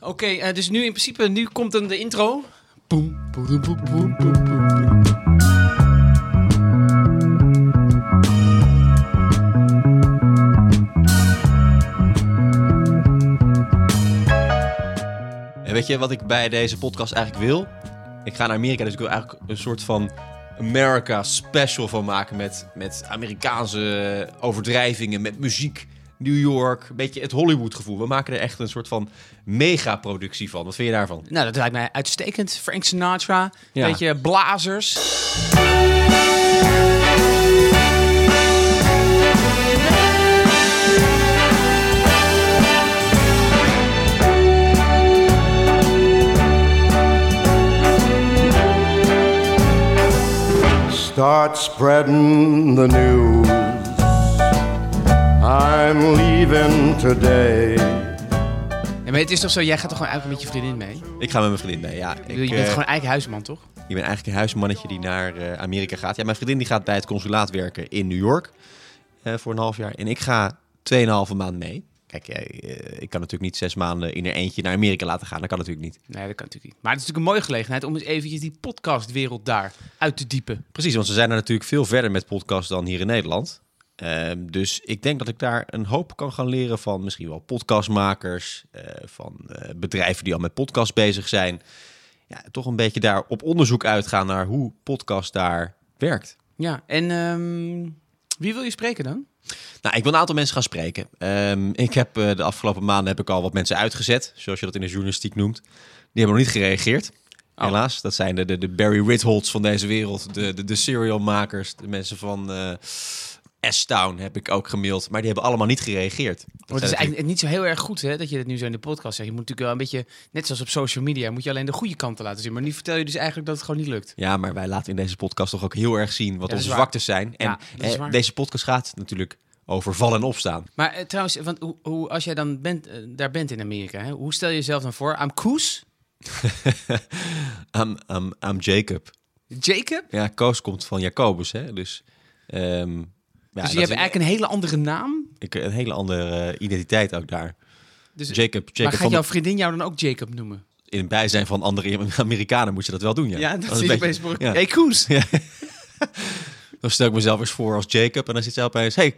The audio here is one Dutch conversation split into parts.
Oké, eh, dus nu in principe, nu komt dan de intro. Boem, boem, boem, boem, boem. En weet je wat ik bij deze podcast eigenlijk wil? Ik ga naar Amerika, dus ik wil eigenlijk een soort van America special van maken met, met Amerikaanse overdrijvingen, met muziek, New York, een beetje het Hollywood gevoel. We maken er echt een soort van megaproductie van. Wat vind je daarvan? Nou, dat lijkt mij uitstekend. Frank Sinatra, Ja. beetje blazers. Start spreading the news. I'm leaving today. Ja, maar het is toch zo, jij gaat toch gewoon eigenlijk met je vriendin mee? Ik ga met mijn vriendin mee, ja. Ik, Je bent eh, gewoon eigen huisman, toch? ik ben eigenlijk een huismannetje die naar eh, Amerika gaat. Ja, mijn vriendin die gaat bij het consulaat werken in New York eh, voor een half jaar. En ik ga 2,5 maand mee. Kijk, ik kan natuurlijk niet zes maanden in er eentje naar Amerika laten gaan. Dat kan natuurlijk niet. Nee, dat kan natuurlijk niet. Maar het is natuurlijk een mooie gelegenheid om eens eventjes die podcastwereld daar uit te diepen. Precies, want ze zijn er natuurlijk veel verder met podcasts dan hier in Nederland. Ehm, dus ik denk dat ik daar een hoop kan gaan leren van misschien wel podcastmakers, eh, van eh, bedrijven die al met podcast bezig zijn. Ja, toch een beetje daar op onderzoek uitgaan naar hoe podcast daar werkt. Ja, en ehm, wie wil je spreken dan? Nou, ik wil een aantal mensen gaan spreken. Ehm, ik heb eh, de afgelopen maanden heb ik al wat mensen uitgezet, zoals je dat in de journalistiek noemt. Die hebben nog niet gereageerd. Helaas, dat zijn de, de, de Barry Ritholtz van deze wereld, de, de, de serialmakers, de mensen van S-Town heb ik ook gemaild, maar die hebben allemaal niet gereageerd. Dat het is eigenlijk niet zo heel erg goed hè, dat je het nu zo in de podcast zegt. Je moet natuurlijk wel een beetje, net zoals op social media, moet je alleen de goede kanten laten zien. Maar nu vertel je dus eigenlijk dat het gewoon niet lukt. Ja, maar wij laten in deze podcast toch ook heel erg zien wat onze zwaktes zijn. En Ja, eh, deze podcast gaat natuurlijk over vallen en opstaan. Maar eh, trouwens, want hoe, hoe, als jij dan bent, eh, daar bent in Amerika, hè, hoe stel je jezelf dan voor? I'm Koes? I'm, I'm, I'm Jacob. Jacob? Ja, Koos komt van Jacobus, hè? Dus, ehm, ja, dus je hebt eigenlijk een hele andere naam? ik, een hele andere eh, identiteit ook daar. Dus, Jacob, maar Jacob gaat van, jouw vriendin jou dan ook Jacob noemen? in het bijzijn van andere Amerikanen moet je dat wel doen, ja. Ja, dat is een beetje- ja. Hey Koes! Dan stel ik mezelf eens voor als Jacob en dan zit zij opeens, hey,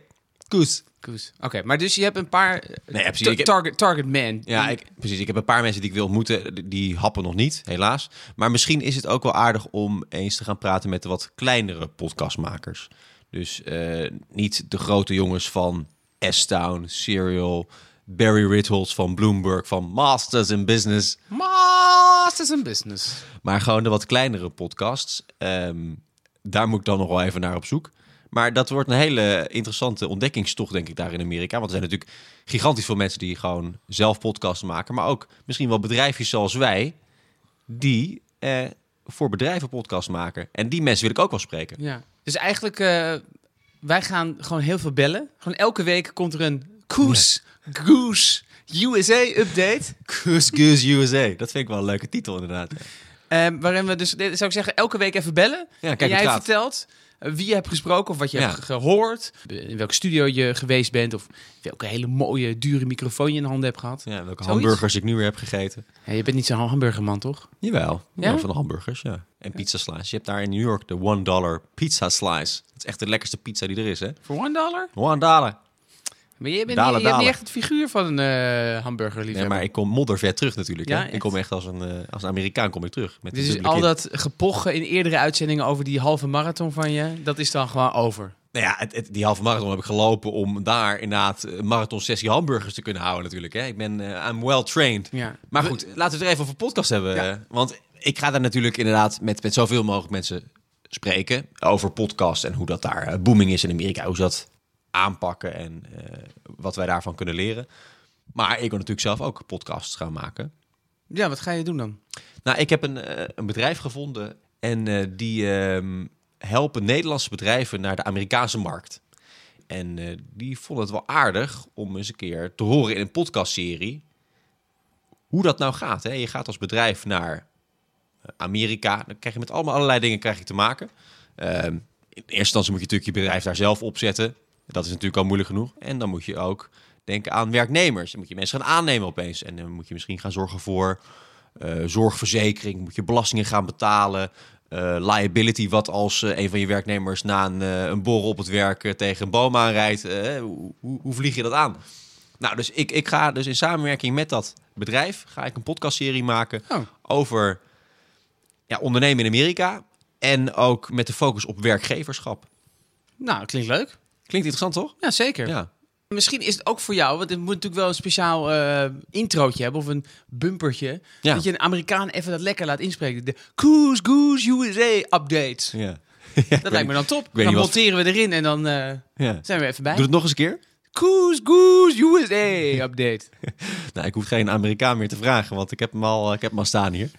Koes. Koes. Oké, maar dus je hebt een paar eh, Nee, precies. Ik heb- target, target man. Ja, ik, precies. Ik heb een paar mensen die ik wil ontmoeten. Die- Die happen nog niet, helaas. Maar misschien is het ook wel aardig om eens te gaan praten met de wat kleinere podcastmakers. Dus eh, niet de grote jongens van S-Town, Serial, Barry Ritholtz van Bloomberg, van Masters in Business. Masters in business. Maar gewoon de wat kleinere podcasts. Ehm, daar moet ik dan nog wel even naar op zoek. Maar dat wordt een hele interessante ontdekkingstocht, denk ik, daar in Amerika. Want er zijn natuurlijk gigantisch veel mensen die gewoon zelf podcasts maken. Maar ook misschien wel bedrijfjes zoals wij, die eh, voor bedrijven podcasts maken. En die mensen wil ik ook wel spreken. Ja. Dus eigenlijk, eh, wij gaan gewoon heel veel bellen. Gewoon elke week komt er een Koes, Goose, USA update. Goose Goose USA. Dat vind ik wel een leuke titel, inderdaad. Eh, waarin we dus, zou ik zeggen, elke week even bellen. Ja, kijk en jij vertelt eh, wie je hebt gesproken of wat je hebt gehoord. In welk studio je geweest bent of welke hele mooie, dure microfoon je in de handen hebt gehad. Ja, welke hamburgers ik nu weer heb gegeten. Ja, je bent niet zo'n hamburgerman, toch? Jawel, ja? van de hamburgers, ja. En pizza slice. Je hebt daar in New York de one dollar pizza slice. Dat is echt de lekkerste pizza die er is, hè? Voor $1? $1. Maar je, bent Dalen, niet, je hebt niet dalen. echt het figuur van een eh hamburger Nee, maar ik kom moddervet terug natuurlijk. Ja, hè? echt? Ik kom echt als een, eh, als een Amerikaan kom ik terug. Met Dus al dat gepochen in eerdere uitzendingen over die halve marathon van je, dat is dan gewoon over. Nou ja, het, het- die halve marathon heb ik gelopen om daar inderdaad een marathon sessie hamburgers te kunnen houden natuurlijk. Hè? Ik ben, eh, I'm well trained. Ja. Maar goed, laten we het er even over podcast hebben. Ja. eh, Want ik ga daar natuurlijk inderdaad met, met zoveel mogelijk mensen spreken over podcast en hoe dat daar eh, booming is in Amerika. Hoe ze dat aanpakken en eh, wat wij daarvan kunnen leren. Maar ik wil natuurlijk zelf ook podcasts gaan maken. Ja, wat ga je doen dan? Nou, ik heb een, eh, een bedrijf gevonden en eh, die ehm, helpen Nederlandse bedrijven naar de Amerikaanse markt. En die vonden het wel aardig om eens een keer te horen in een podcastserie hoe dat nou gaat. Hè? Je gaat als bedrijf naar Amerika, dan krijg je met allemaal allerlei dingen krijg je te maken. Ehm, in eerste instantie moet je natuurlijk je bedrijf daar zelf opzetten. Dat is natuurlijk al moeilijk genoeg. En dan moet je ook Denk aan werknemers. Dan moet je mensen gaan aannemen opeens. En dan moet je misschien gaan zorgen voor eh, zorgverzekering. Moet je belastingen gaan betalen. Eh, liability, wat als eh, een van je werknemers na een, een borrel op het werk tegen een boom aanrijdt. hoe, hoe, hoe vlieg je dat aan? Nou, dus ik, ik ga dus in samenwerking met dat bedrijf ga ik een podcastserie maken Oh. over ja, ondernemen in Amerika. En ook met de focus op werkgeverschap. Nou, klinkt leuk. Klinkt interessant, toch? Ja, zeker. Ja. Misschien is het ook voor jou, want het moet natuurlijk wel een speciaal eh introotje hebben of een bumpertje. Ja. Dat je een Amerikaan even dat lekker laat inspreken. De Coos Goose USA update. ja. Dat lijkt me dan top. Dan wat- monteren we erin en dan eh, zijn we even bij. Doe het nog eens een keer. Coos Goose USA update. Nou, ik hoef geen Amerikaan meer te vragen, want ik heb hem al, ik heb hem al staan hier.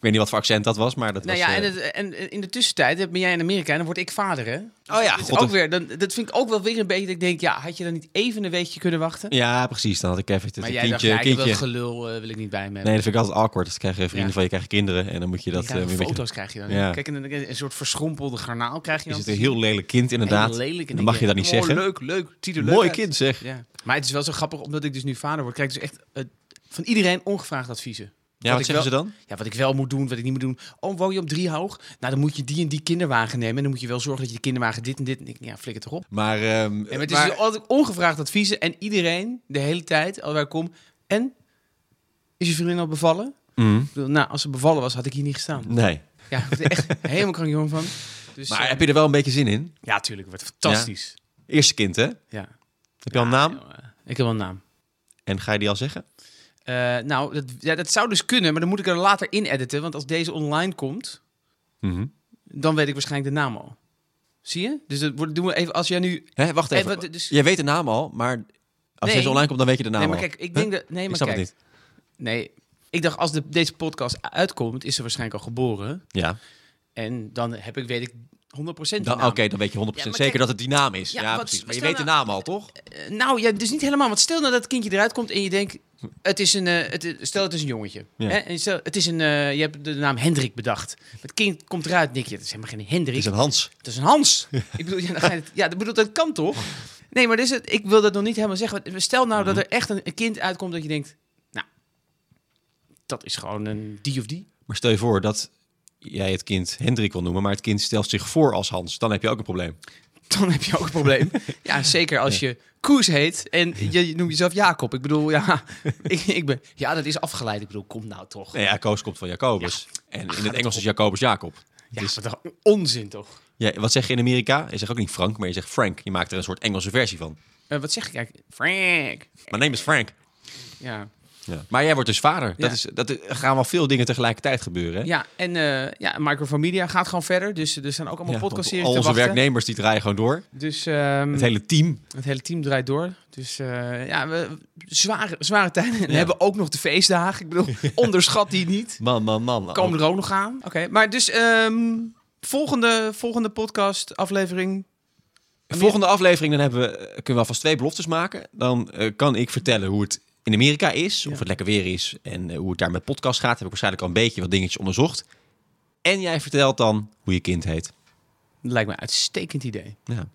Ik weet niet wat voor accent dat was, maar dat nou was... ja, en, eh, het, en in de tussentijd ben jij in Amerika en dan word ik vader, hè? Oh ja, dat, is ook weer, dan, dat vind ik ook wel weer een beetje dat ik denk, ja, had je dan niet even een weekje kunnen wachten? Ja, precies. Dan had ik even het maar een jij dacht, ja, kindje... gelul, eh, wil ik niet bij me hebben. Nee, dat vind ik altijd awkward. Dan krijg je vrienden Ja. van je krijgen kinderen en dan moet je dat... Eh, een foto's krijg je dan. Ja. Kijk, en dan- een soort verschrompelde garnaal krijg je Is dan. het een heel lelijk kind inderdaad. Heel lelijk. En Dan mag je dat niet oh, zeggen. leuk, leuk. Er leuk Mooi uit. kind zeg. Ja. Maar het is wel zo grappig, omdat ik dus nu vader word, krijg ik dus echt eh, van iedereen ongevraagd adviezen. Ja, wat zeggen wel, ze dan? Ja, wat ik wel moet doen, wat ik niet moet doen. Oh, woon je op Driehoog? Nou, dan moet je die en die kinderwagen nemen. En dan moet je wel zorgen dat je de kinderwagen dit en dit... En ik, ja, flikker toch op. Maar, ehm, Ja, maar het is maar- dus altijd ongevraagd adviezen. En iedereen, de hele tijd, al waar ik kom... En? Is je vriendin al bevallen? Mhm. Nou, als ze bevallen was, had ik hier niet gestaan. Nee. Ja, echt helemaal krankjong van. Dus, Maar eh, heb je er wel een beetje zin in? Ja, tuurlijk. Het wordt fantastisch. Eerste kind, hè? Ja. Heb je al een naam? Ik heb wel een naam. En ga je die al zeggen? Eh, nou, dat, ja, dat zou dus kunnen, maar dan moet ik er later in editen. Want als deze online komt, Mhm. dan weet ik waarschijnlijk de naam al. Zie je? Dus dat doen we even als jij nu. Hè, wacht even. Even, dus- Jij weet de naam al, maar als Nee. deze online komt, dan weet je de naam nee, maar al. kijk, ik denk dat. Nee, Ik maar snap kijk. het niet. Nee, ik dacht als de, deze podcast uitkomt, is ze waarschijnlijk al geboren. Ja. En dan heb ik, weet ik 100% Dan, die Oké, dan weet je 100% Ja, maar zeker kijk- dat het die naam is. Ja, Ja, wat- precies. Maar je weet de nou- naam al, toch? Eh, nou, ja, dus niet helemaal. Want stel nou dat het kindje eruit komt en je denkt, het is een, eh, het, stel het is een jongetje. Ja. Hè? En stel, het is een, eh, je hebt de naam Hendrik bedacht. Het kind komt eruit en denk je, het is helemaal geen Hendrik. Het is een Hans. Het is een Hans. ik bedoel, ja, dan ga je het, ja, ik bedoel, dat kan toch? Nee, maar dus het, ik wil dat nog niet helemaal zeggen. Stel nou Mhm. dat er echt een, een kind uitkomt dat je denkt, nou, dat is gewoon een die of die. Maar stel je voor dat jij het kind Hendrik wil noemen, maar het kind stelt zich voor als Hans. Dan heb je ook een probleem. Dan heb je ook een probleem. ja, zeker als je Koes heet en je, je noemt jezelf Jacob. Ik bedoel, ja, ik, ik ben, ja, dat is afgeleid. Ik bedoel, kom nou toch. Nee, ja, Koos komt van Jacobus. en in het Engels is Jacobus Jacob. Ja, Dus- maar toch onzin toch? Ja, wat zeg je in Amerika? Je zegt ook niet Frank, maar je zegt Frank. Je maakt er een soort Engelse versie van. Eh, wat zeg ik eigenlijk? Frank. Mijn name is Frank. Ja, Ja. Maar jij wordt dus vader. Dat is, dat er gaan wel veel dingen tegelijkertijd gebeuren. Hè? ja en eh ja, Microfamilia gaat gewoon verder. Dus er zijn ook allemaal Ja, podcastseries Al onze wachten. werknemers die draaien gewoon door. Dus ehm, Het hele team. Het hele team draait door. Dus eh, ja, we, zware, zware tijden. En we hebben ook nog de feestdagen. Ik bedoel, onderschat die niet. Man, man, man. Komen er ook nog aan. Oké, maar dus ehm, volgende, volgende podcast aflevering. De volgende aflevering dan hebben we, eh, kunnen we alvast twee beloftes maken. Dan eh, kan ik vertellen hoe het in Amerika is, of het lekker weer is en eh, hoe het daar met podcast gaat. Heb ik waarschijnlijk al een beetje wat dingetjes onderzocht. En jij vertelt dan hoe je kind heet. Dat lijkt me een uitstekend idee. Ja.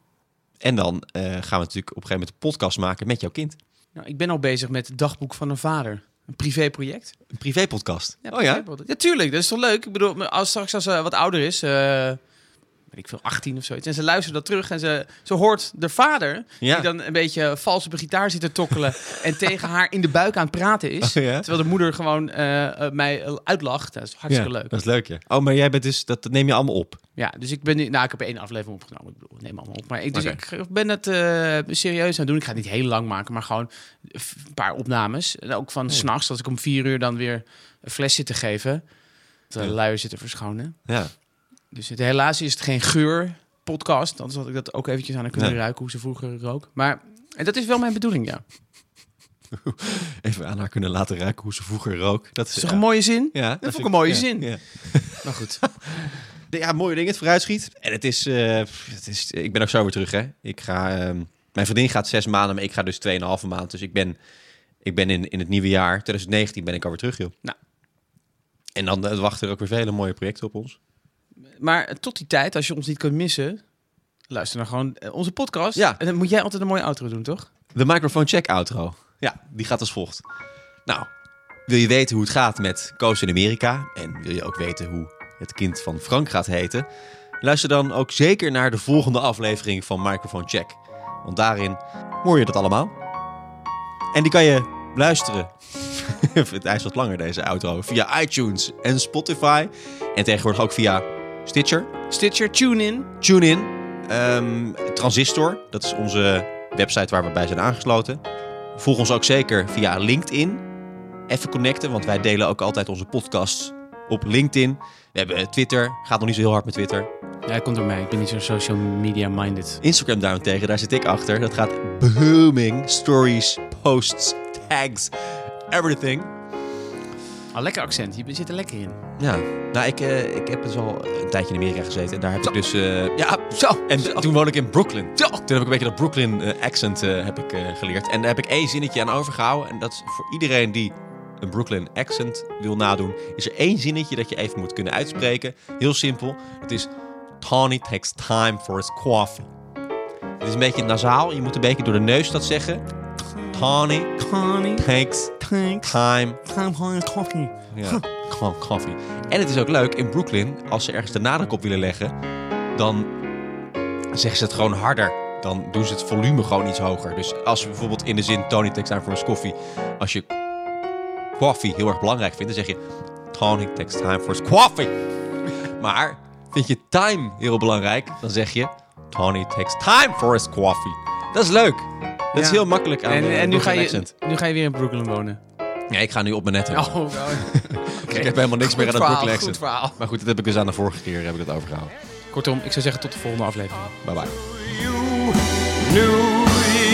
En dan eh, gaan we natuurlijk op een gegeven moment een podcast maken met jouw kind. Nou, ik ben al bezig met het dagboek van een vader. Een privéproject. Een privépodcast. Ja, oh ja? Ja, tuurlijk. Dat is toch leuk? Ik bedoel, als straks als ze wat ouder is... eh ik veel, 18 of zoiets. En ze luistert dat terug en ze, ze hoort de vader... Ja. die dan een beetje vals op een gitaar zit te tokkelen... en tegen haar in de buik aan het praten is. Oh ja? Terwijl de moeder gewoon eh, eh, mij uitlacht. Dat is hartstikke Ja, leuk. Dat is leuk, ja. Oh, maar jij bent dus, dat, dat neem je allemaal op. Ja, dus ik ben nu, nou, ik heb één aflevering opgenomen. Ik bedoel, neem allemaal op. Maar ik, dus ik ben het eh, serieus aan het doen. Ik ga het niet heel lang maken, maar gewoon een paar opnames. En ook van Ja. s'nachts, als ik om vier uur dan weer een fles zit te geven. De Ja. luier zitten verschonen. Ja. Dus het, helaas is het geen geur podcast. Anders had ik dat ook eventjes aan haar kunnen Nee. ruiken, hoe ze vroeger rook. Maar en dat is wel mijn bedoeling, ja. Even aan haar kunnen laten ruiken hoe ze vroeger rook. Dat is toch ja. een mooie zin? Ja, vond vind ik een mooie ja, zin. Ja. Maar goed. ja, mooie dingen het vooruitschiet. En het is, eh, het is, ik ben ook zo weer terug, hè. Ik ga, ehm, mijn vriendin gaat zes maanden, maar ik ga dus tweeënhalve maand. Dus ik ben, ik ben in, in het nieuwe jaar, 2019, ben ik alweer terug, joh. Nou. En dan eh, wachten er ook weer vele mooie projecten op ons. Maar tot die tijd, als je ons niet kunt missen, luister dan gewoon eh, onze podcast. Ja. En dan moet jij altijd een mooie outro doen, toch? De microphone check outro. Ja, die gaat als volgt. Nou, wil je weten hoe het gaat met Koos in Amerika? En wil je ook weten hoe het kind van Frank gaat heten? Luister dan ook zeker naar de volgende aflevering van Microphone Check. Want daarin hoor je dat allemaal. En die kan je luisteren. Hij is wat langer deze outro. Via iTunes en Spotify. En tegenwoordig ook via Stitcher. Stitcher, TuneIn. TuneIn, ehm, Transistor, dat is onze website waar we bij zijn aangesloten. Volg ons ook zeker via LinkedIn. Even connecten, want wij delen ook altijd onze podcasts op LinkedIn. We hebben Twitter, gaat nog niet zo heel hard met Twitter. Ja, dat komt door mij. Ik ben niet zo social media minded. Instagram daarentegen, daar zit ik achter. Dat gaat booming. Stories, posts, tags, everything. Al lekker accent. Je zit er lekker in. Ja, nou, ik, eh, ik heb dus al een tijdje in Amerika gezeten. En daar heb ik dus... eh, ja, Zo. En toen woonde ik in Brooklyn. Toen heb ik een beetje dat Brooklyn eh, accent heb ik, geleerd. En daar heb ik één zinnetje aan overgehouden. En dat is voor iedereen die een Brooklyn accent wil nadoen... is er één zinnetje dat je even moet kunnen uitspreken. Heel simpel. Het is... Tony takes time for his coffee. Het is een beetje nasaal. Je moet een beetje door de neus dat zeggen. Tony Connie. takes time gewoon een koffie. ja, gewoon koffie. En het is ook leuk, in Brooklyn, als ze ergens de nadruk op willen leggen, dan zeggen ze het gewoon harder. Dan doen ze het volume gewoon iets hoger. Dus als we bijvoorbeeld in de zin Tony takes time for his coffee, als je koffie heel erg belangrijk vindt, dan zeg je Tony takes time for his coffee. Maar vind je time heel belangrijk, dan zeg je Tony takes time for his coffee. Dat is leuk. Dat is heel makkelijk aan En, de en nu, ga je, accent. nu ga je weer in Brooklyn wonen. Ja, ik ga nu op mijn netten. Oh, oh. Ik heb helemaal niks meer aan het Brooklyn goed accent. verhaal. Maar goed, dat heb ik dus aan de vorige keer heb ik dat overgehouden. Kortom, ik zou zeggen tot de volgende aflevering. Bye bye. New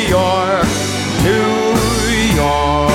York, New York.